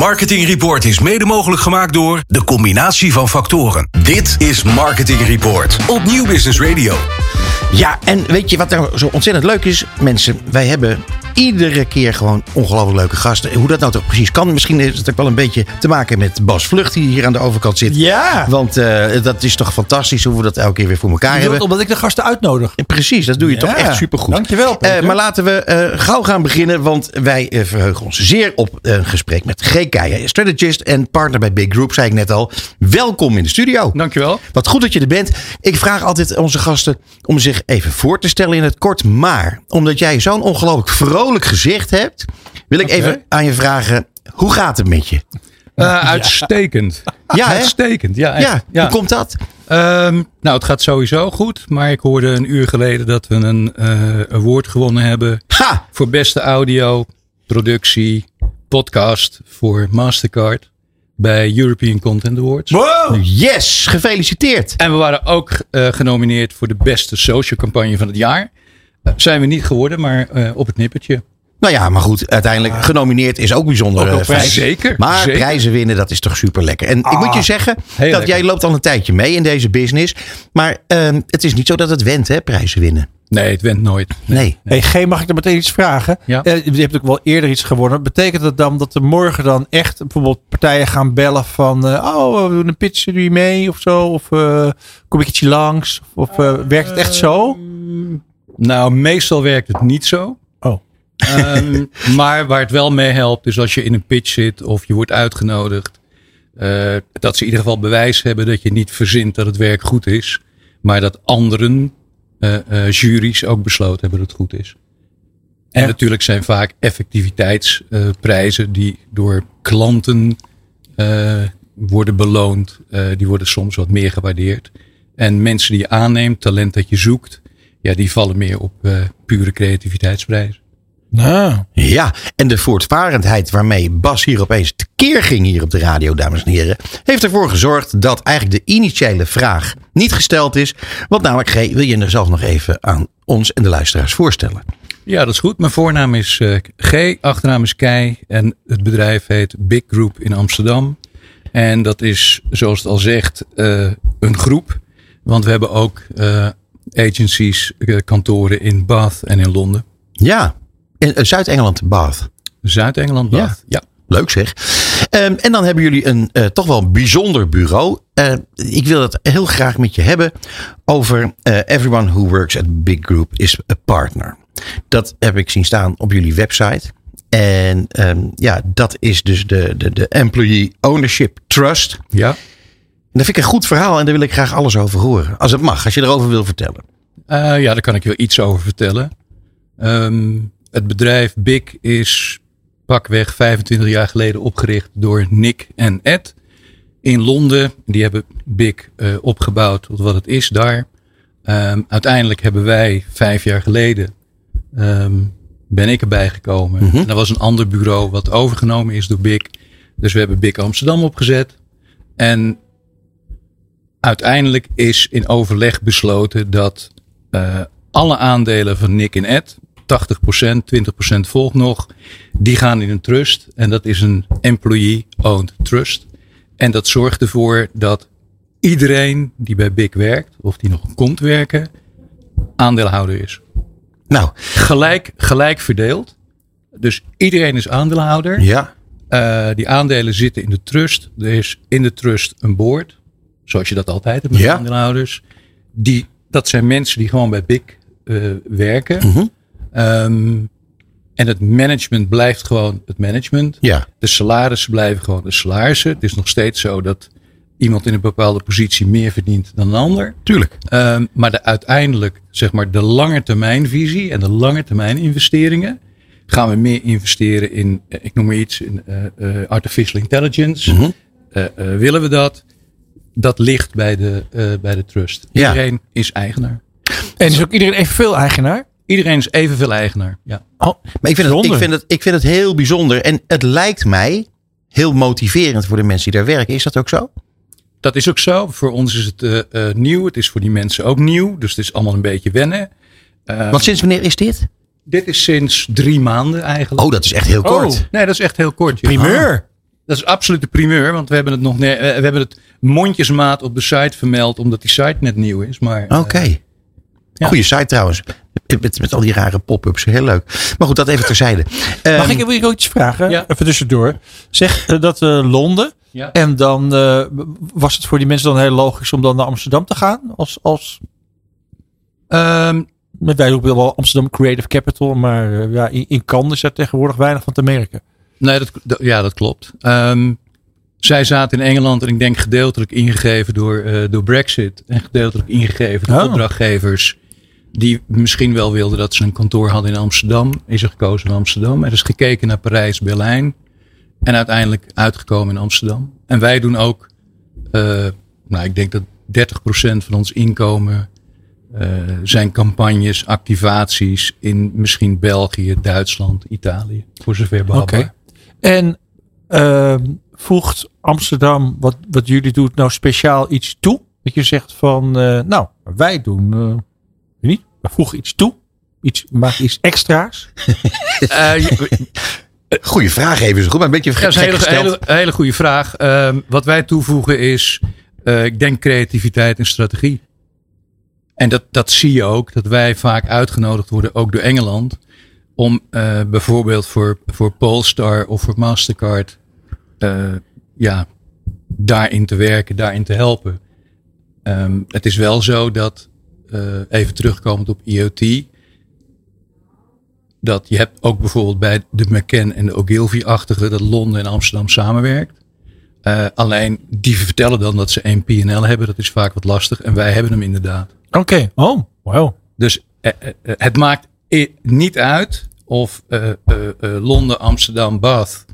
Marketing Report is mede mogelijk gemaakt door de combinatie van factoren. Dit is Marketing Report op Nieuw Business Radio. Ja, en weet je wat nou zo ontzettend leuk is? Mensen, wij hebben iedere keer gewoon ongelooflijk leuke gasten. Hoe dat nou toch precies kan, misschien heeft het ook wel een beetje te maken met Bas Vlucht, die hier aan de overkant zit. Ja. Want eh, dat is toch fantastisch hoe we dat elke keer weer voor elkaar hebben. omdat ik de gasten uitnodig. Precies, dat doe je toch echt supergoed. Dankjewel. Eh, maar laten we eh, gauw gaan beginnen, want wij verheugen ons zeer op een gesprek met G. Keijer, strategist en partner bij Big Group, zei ik net al. Welkom in de studio. Dankjewel. Wat goed dat je er bent. Ik vraag altijd onze gasten om zich even voor te stellen in het kort. Maar omdat jij zo'n ongelooflijk vrolijk gezicht hebt, wil ik even aan je vragen: hoe gaat het met je? Eh, uitstekend. Ja, uitstekend. Ja. Ja, ja. hoe komt dat? Ehm, nou, het gaat sowieso goed. Maar ik hoorde een uur geleden dat we een eh award gewonnen hebben. Ha! Voor beste audio, productie, podcast voor Mastercard. Bij European Content Awards. Wow. Yes, gefeliciteerd. En we waren ook eh, genomineerd voor de beste social campagne van het jaar. Zijn we niet geworden, maar eh, op het nippertje. Nou ja, maar goed, uiteindelijk genomineerd is ook bijzonder. Ook wel eh, prijs. Zeker, Maar zeker. prijzen winnen, dat is toch super lekker. En ik Ah, moet je zeggen dat lekker. jij loopt al een tijdje mee in deze business. Maar ehm, het is niet zo dat het went, hè, prijzen winnen. Nee, het went nooit. Nee. Hey, G, mag ik er meteen iets vragen? Ja. Eh, je hebt ook wel eerder iets gewonnen. Betekent dat dan dat er morgen dan echt bijvoorbeeld partijen gaan bellen van... oh, we doen een pitch, doe je mee of zo? Of eh, kom ik ietsje langs? Of werkt het echt zo? Nou, meestal werkt het niet zo. Oh. Ehm, maar waar het wel mee helpt, is als je in een pitch zit of je wordt uitgenodigd, eh, dat ze in ieder geval bewijs hebben dat je niet verzint dat het werk goed is, maar dat anderen, eh, juries, ook besloten hebben dat het goed is. En Ja. natuurlijk zijn vaak effectiviteitsprijzen die door klanten worden beloond. Die worden soms wat meer gewaardeerd. En mensen die je aanneemt, talent dat je zoekt, ja, die vallen meer op eh, pure creativiteitsprijzen. Nou, Ja, en de voortvarendheid waarmee Bas hier opeens tekeer ging hier op de radio, dames en heren, heeft ervoor gezorgd dat eigenlijk de initiële vraag niet gesteld is. Want namelijk, G, wil je er zelf nog even aan ons en de luisteraars voorstellen? Ja, dat is goed. Mijn voornaam is eh, G, achternaam is Kei en het bedrijf heet Big Group in Amsterdam. En dat is, zoals het al zegt, eh, een groep. Want we hebben ook eh, agencies, eh, kantoren in Bath en in Londen. Ja, in eh, Zuid-Engeland, Bath. Zuid-Engeland, Ja. Bath. Ja. Leuk zeg. Ehm, en dan hebben jullie een eh, toch wel bijzonder bureau. Ik wil het heel graag met je hebben over everyone who works at Big Group is a partner. Dat heb ik zien staan op jullie website. En ehm, ja, dat is dus de, de, de Employee Ownership Trust. ja. Dat vind ik een goed verhaal en daar wil ik graag alles over horen. Als het mag, als je erover wil vertellen. Eh, ja, daar kan ik je wel iets over vertellen. Ehm, het bedrijf Big is pakweg 25 jaar geleden opgericht door Nick en Ed in Londen. Die hebben Big eh, opgebouwd tot wat het is daar. Ehm, uiteindelijk hebben wij vijf jaar geleden ehm, ben ik erbij gekomen. Mhm. En dat was een ander bureau wat overgenomen is door Big. Dus we hebben Big Amsterdam opgezet. En uiteindelijk is in overleg besloten dat eh, alle aandelen van Nick en Ed, 80%, 20% volgt nog, die gaan in een trust. En dat is een employee-owned trust. En dat zorgt ervoor dat iedereen die bij Big werkt, of die nog komt werken, aandeelhouder is. Nou, Gelijk, gelijk verdeeld. Dus iedereen is aandeelhouder. ja. Eh, die aandelen zitten in de trust. Er is in de trust een board. Zoals je dat altijd hebt met Ja. aandeelhouders. Die, dat zijn mensen die gewoon bij BIC eh, werken. Mhm. Ehm, en het management blijft gewoon het management. Ja. De salarissen blijven gewoon de salarissen. Het is nog steeds zo dat iemand in een bepaalde positie meer verdient dan een ander. Tuurlijk. Ehm, maar de, uiteindelijk, zeg maar, de langetermijnvisie en de langetermijn investeringen. Gaan we meer investeren in, eh, ik noem maar iets, in eh, eh, artificial intelligence. Mhm. Willen we dat? Dat ligt bij de, eh, bij de trust. Ja. Iedereen is eigenaar. en is ook iedereen evenveel eigenaar? Iedereen is evenveel eigenaar. Ja. Oh, Maar ik vind, het, ik, Bijzonder. vind het, ik vind het heel bijzonder. En het lijkt mij heel motiverend voor de mensen die daar werken. Is dat ook zo? Dat is ook zo. Voor ons is het eh, eh, nieuw. Het is voor die mensen ook nieuw. Dus het is allemaal een beetje wennen. Eh, Want sinds wanneer is dit? dit is sinds drie maanden eigenlijk. Oh, dat is echt heel kort. Oh. Nee, dat is echt heel kort. ja. primeur. Dat is absoluut de primeur, want we hebben het nog we hebben het mondjesmaat op de site vermeld, omdat die site net nieuw is. Maar eh, Oké. ja. Goeie site trouwens. Met, met al die rare pop-ups. Heel leuk. Maar goed, dat even terzijde. Mag Ehm, ik wil ik ook iets vragen? Ja. Even tussendoor. Zeg eh, dat eh, Londen. Ja. En dan eh, was het voor die mensen dan heel logisch om dan naar Amsterdam te gaan? Als, als ehm, met wij ook wel Amsterdam Creative Capital. Maar ja, in, in Cannes is er tegenwoordig weinig van te merken. Nee, dat, ja, dat klopt. Ehm, zij zaten in Engeland en ik denk gedeeltelijk ingegeven door, eh, door Brexit. En gedeeltelijk ingegeven door Oh. opdrachtgevers. Die misschien wel wilden dat ze een kantoor hadden in Amsterdam. Is er gekozen in Amsterdam. Er is gekeken naar Parijs, Berlijn. En uiteindelijk uitgekomen in Amsterdam. En wij doen ook, eh, nou ik denk dat 30% van ons inkomen eh, zijn campagnes, activaties in misschien België, Duitsland, Italië. Voor zover behapbaar. Oké. En ehm, voegt Amsterdam, wat, wat jullie doen, nou speciaal iets toe? Dat je zegt van, eh, nou, wij doen, eh, niet, we voegen iets toe. Iets, maak iets extra's. Eh, Goeie vraag even zo goed, maar een beetje dat is een hele, hele, hele goede vraag. Ehm, wat wij toevoegen is, eh, ik denk creativiteit en strategie. En dat, dat zie je ook, dat wij vaak uitgenodigd worden, ook door Engeland, om eh, bijvoorbeeld voor, voor Polestar of voor Mastercard, eh, ja, daarin te werken, daarin te helpen. Ehm, het is wel zo dat, eh, even terugkomend op IoT, dat je hebt ook bijvoorbeeld bij de McCann en de Ogilvy-achtige dat Londen en Amsterdam samenwerkt. Alleen die vertellen dan dat ze één PNL hebben. Dat is vaak wat lastig. En wij hebben hem inderdaad. Oké, oh, wow. Dus het maakt niet uit of eh, eh, eh, Londen, Amsterdam, Bath.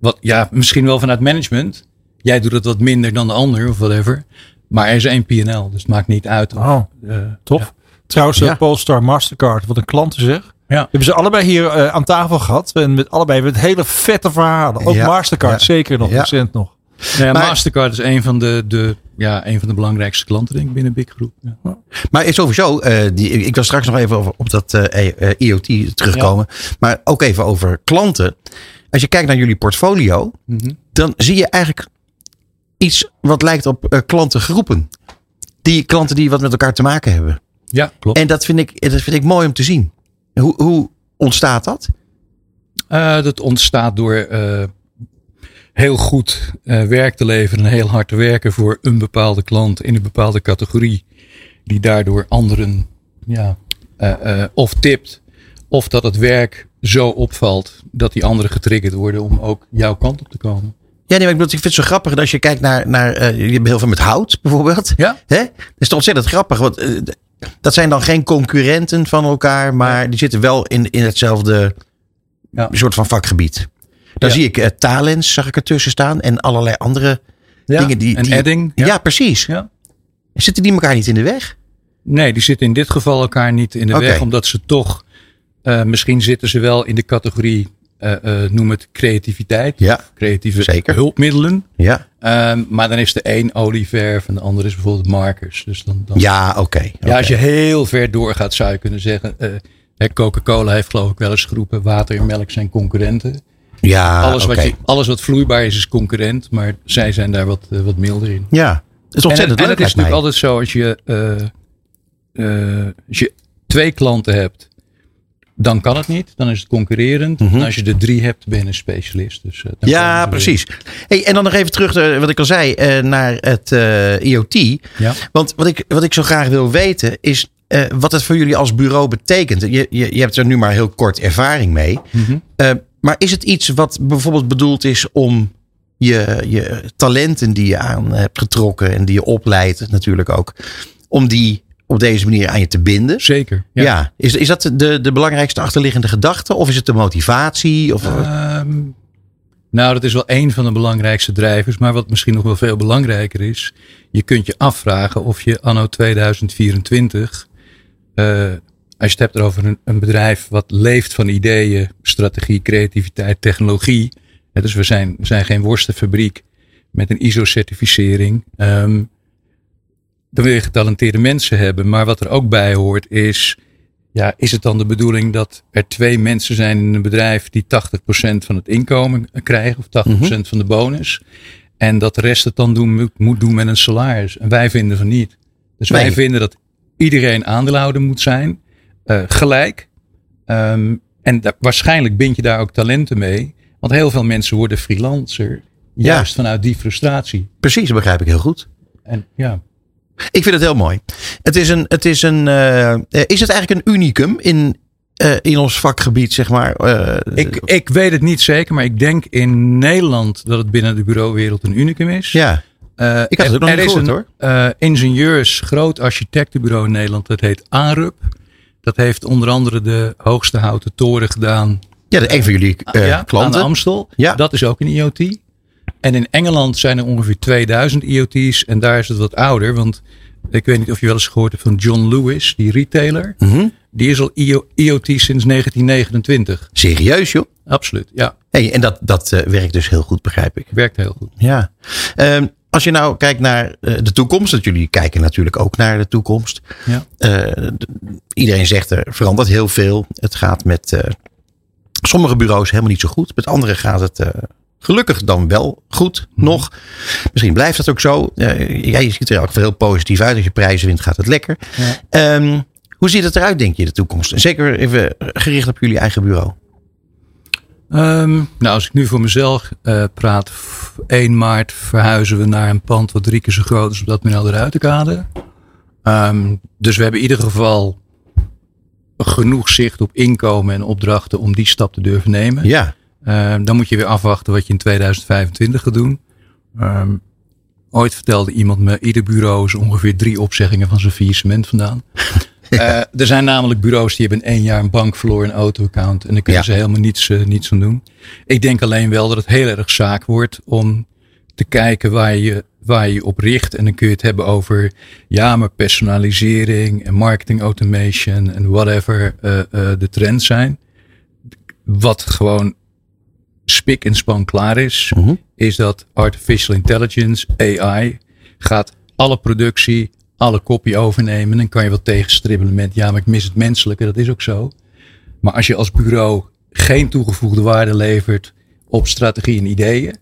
Wat, ja, misschien wel vanuit management. Jij doet het wat minder dan de ander of whatever. Maar er is één PNL. Dus het maakt niet uit. Of, Oh, tof. Trouwens, Ja. Polestar Mastercard, wat een klanten zeg. Ja. Hebben ze allebei hier aan tafel gehad. En met allebei met hele vette verhalen. Ook Ja, Mastercard, ja. zeker nog, Ja. recent nog. Nou ja, Maar- Mastercard is een van de, de, ja, een van de belangrijkste klanten denk ik binnen Big Groep. Ja. Maar is sowieso, eh, die, ik wil straks nog even over, op dat eh, eh, IoT terugkomen. Maar ook even over klanten. Als je kijkt naar jullie portfolio, Mhm. dan zie je eigenlijk iets wat lijkt op eh, klantengroepen. Die klanten die wat met elkaar te maken hebben. Ja, klopt. En dat vind ik, dat vind ik mooi om te zien. Hoe, hoe ontstaat dat? Dat ontstaat door heel goed eh, werk te leveren en heel hard te werken voor een bepaalde klant in een bepaalde categorie. Die daardoor anderen ja, eh, eh, of tipt. Of dat het werk zo opvalt dat die anderen getriggerd worden om ook jouw kant op te komen. Ja, nee, maar ik, bedoel, ik vind het zo grappig dat als je kijkt naar, naar je hebt heel veel met hout bijvoorbeeld. Ja. Hè? Dat is toch ontzettend grappig. Want dat zijn dan geen concurrenten van elkaar, maar die zitten wel in, in hetzelfde Ja. soort van vakgebied. Ja. zie ik Talents, zag ik ertussen staan. En allerlei andere dingen die. en die Edding. Ja, precies. Ja. Zitten die elkaar niet in de weg? Nee, die zitten in dit geval elkaar niet in de weg, omdat ze toch, eh, misschien zitten ze wel in de categorie, eh, noem het creativiteit, Ja, creatieve Zeker. hulpmiddelen. ja. Ehm, maar dan is de een olieverf en de ander is bijvoorbeeld markers. Dus dan, dan Ja, oké. ja, als je heel ver doorgaat zou je kunnen zeggen, Coca-Cola heeft geloof ik wel eens geroepen, water en melk zijn concurrenten. Ja, alles, wat je, alles wat vloeibaar is, is concurrent, maar zij zijn daar wat, eh, wat milder in. Ja, het is En, ontzettend en leuk. het is natuurlijk altijd zo als je, eh, eh, als je twee klanten hebt, dan kan het niet. Dan is het concurrerend. Mhm. En als je er drie hebt, ben je een specialist. Dus, Ja, precies. Hey, en dan nog even terug, wat ik al zei, naar het IoT. Ja. Want wat ik, wat ik zo graag wil weten is wat het voor jullie als bureau betekent. Je, je, je hebt er nu maar heel kort ervaring mee. Eh, maar is het iets wat bijvoorbeeld bedoeld is om je, je talenten die je aan hebt getrokken en die je opleidt natuurlijk ook, om die op deze manier aan je te binden? Zeker. Ja. Is, is dat de, de belangrijkste achterliggende gedachte? Of is het de motivatie? Of, Ehm, nou, dat is wel een van de belangrijkste drijvers. Maar wat misschien nog wel veel belangrijker is. Je kunt je afvragen of je anno 2024. eh, als je het hebt over een, een bedrijf wat leeft van ideeën, strategie, creativiteit, technologie. Hè, dus we zijn, we zijn geen worstenfabriek met een ISO-certificering. dan wil je getalenteerde mensen hebben. Maar wat er ook bij hoort is. ja, is het dan de bedoeling dat er twee mensen zijn in een bedrijf die 80% van het inkomen krijgen of 80% van de bonus? En dat de rest het dan doen, moet, moet doen met een salaris. En wij vinden van niet. Dus wij vinden dat iedereen aandeelhouder moet zijn, eh, gelijk. Ehm, en da- waarschijnlijk bind je daar ook talenten mee. Want heel veel mensen worden freelancer. Ja. Juist vanuit die frustratie. Precies, dat begrijp ik heel goed. En ja, Ik vind het heel mooi. Het is een, het is een, eh, eh, is het eigenlijk een unicum in, in ons vakgebied, zeg maar? Ik, ik weet het niet zeker, maar ik denk in Nederland dat het binnen de bureauwereld een unicum is. ja, Ik had het ook nog er niet is gehoord, een, hoor. ingenieurs, groot architectenbureau in Nederland, dat heet ANRUP. Dat heeft onder andere de hoogste houten toren gedaan ja de, een van jullie eh, ja, aan de klanten. Amstel. Ja. Dat is ook een IoT. En in Engeland zijn er ongeveer 2000 IoT's en daar is het wat ouder. Want ik weet niet of je wel eens gehoord hebt van John Lewis, die retailer. Mhm. Die is al IO IoT sinds 1929. Serieus, joh. Absoluut, ja. Hey, en dat, dat eh, werkt dus heel goed, begrijp ik. Werkt heel goed. Ja. Ehm, als je nou kijkt naar eh, de toekomst, dat jullie kijken natuurlijk ook naar de toekomst. Ja. Eh, iedereen zegt er verandert heel veel. Het gaat met eh, sommige bureaus helemaal niet zo goed. Met andere gaat het gelukkig dan wel goed Mhm. nog. Misschien blijft dat ook zo. Eh, ja, je ziet er ook heel positief uit. Als je prijzen wint, gaat het lekker. Ja. Ehm, hoe ziet het eruit, denk je, de toekomst? Zeker even gericht op jullie eigen bureau. Ehm, nou, als ik nu voor mezelf eh, praat, f- 1 maart verhuizen we naar een pand wat drie keer zo groot is op dat Minel de Ruitenkade. Ehm, dus we hebben in ieder geval genoeg zicht op inkomen en opdrachten om die stap te durven nemen. Ja, Ehm, dan moet je weer afwachten wat je in 2025 gaat doen. Ehm, ooit vertelde iemand me, ieder bureau is ongeveer drie opzeggingen van zijn faillissement vandaan. Eh, er zijn namelijk bureaus die hebben in één jaar een bank verloren, een auto-account. En daar kunnen Ja. ze helemaal niets, eh, niets aan doen. Ik denk alleen wel dat het heel erg zaak wordt om te kijken waar je, waar je op richt. En dan kun je het hebben over, ja, maar personalisering en marketing automation en whatever eh, de trends zijn. Wat gewoon spik en span klaar is, Mhm. is dat artificial intelligence, AI, gaat alle productie, alle copy overnemen. Dan kan je wel tegenstribbelen met, ja, maar ik mis het menselijke, dat is ook zo. Maar als je als bureau geen toegevoegde waarde levert op strategie en ideeën,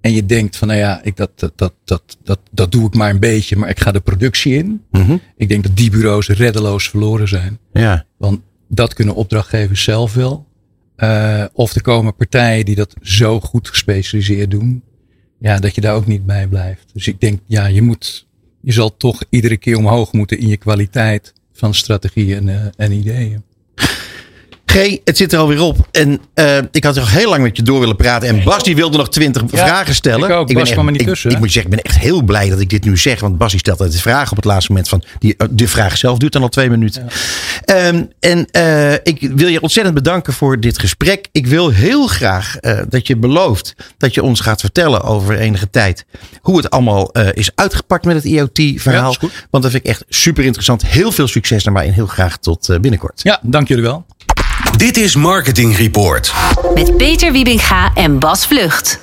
en je denkt van, nou ja, ik, dat, dat, dat, dat, dat, dat doe ik maar een beetje, maar ik ga de productie in. Mhm. Ik denk dat die bureaus reddeloos verloren zijn. ja. Want dat kunnen opdrachtgevers zelf wel. Eh, of er komen partijen die dat zo goed gespecialiseerd doen. Ja, dat je daar ook niet bij blijft. Dus ik denk, ja, je moet, je zal toch iedere keer omhoog moeten in je kwaliteit van strategieën en, eh, en ideeën. G, het zit er alweer op. En eh, ik had nog heel lang met je door willen praten. En Bas die wilde nog twintig vragen stellen. ik ook. ben Bas kwam er niet ik, tussen, Ik, moet je zeggen, ik ben echt heel blij dat ik dit nu zeg. Want Bas die stelt altijd de vraag op het laatste moment. Van die, eh, de vraag zelf duurt dan al twee minuten. Ehm, en eh, ik wil je ontzettend bedanken voor dit gesprek. Ik wil heel graag dat je belooft dat je ons gaat vertellen over enige tijd. Hoe het allemaal is uitgepakt met het IoT-verhaal. Ja, want dat vind ik echt super interessant. Heel veel succes daarbij en heel graag tot binnenkort. Ja, dank jullie wel. Dit is Marketing Report. Met Peter Wiebinga en Bas Vlucht.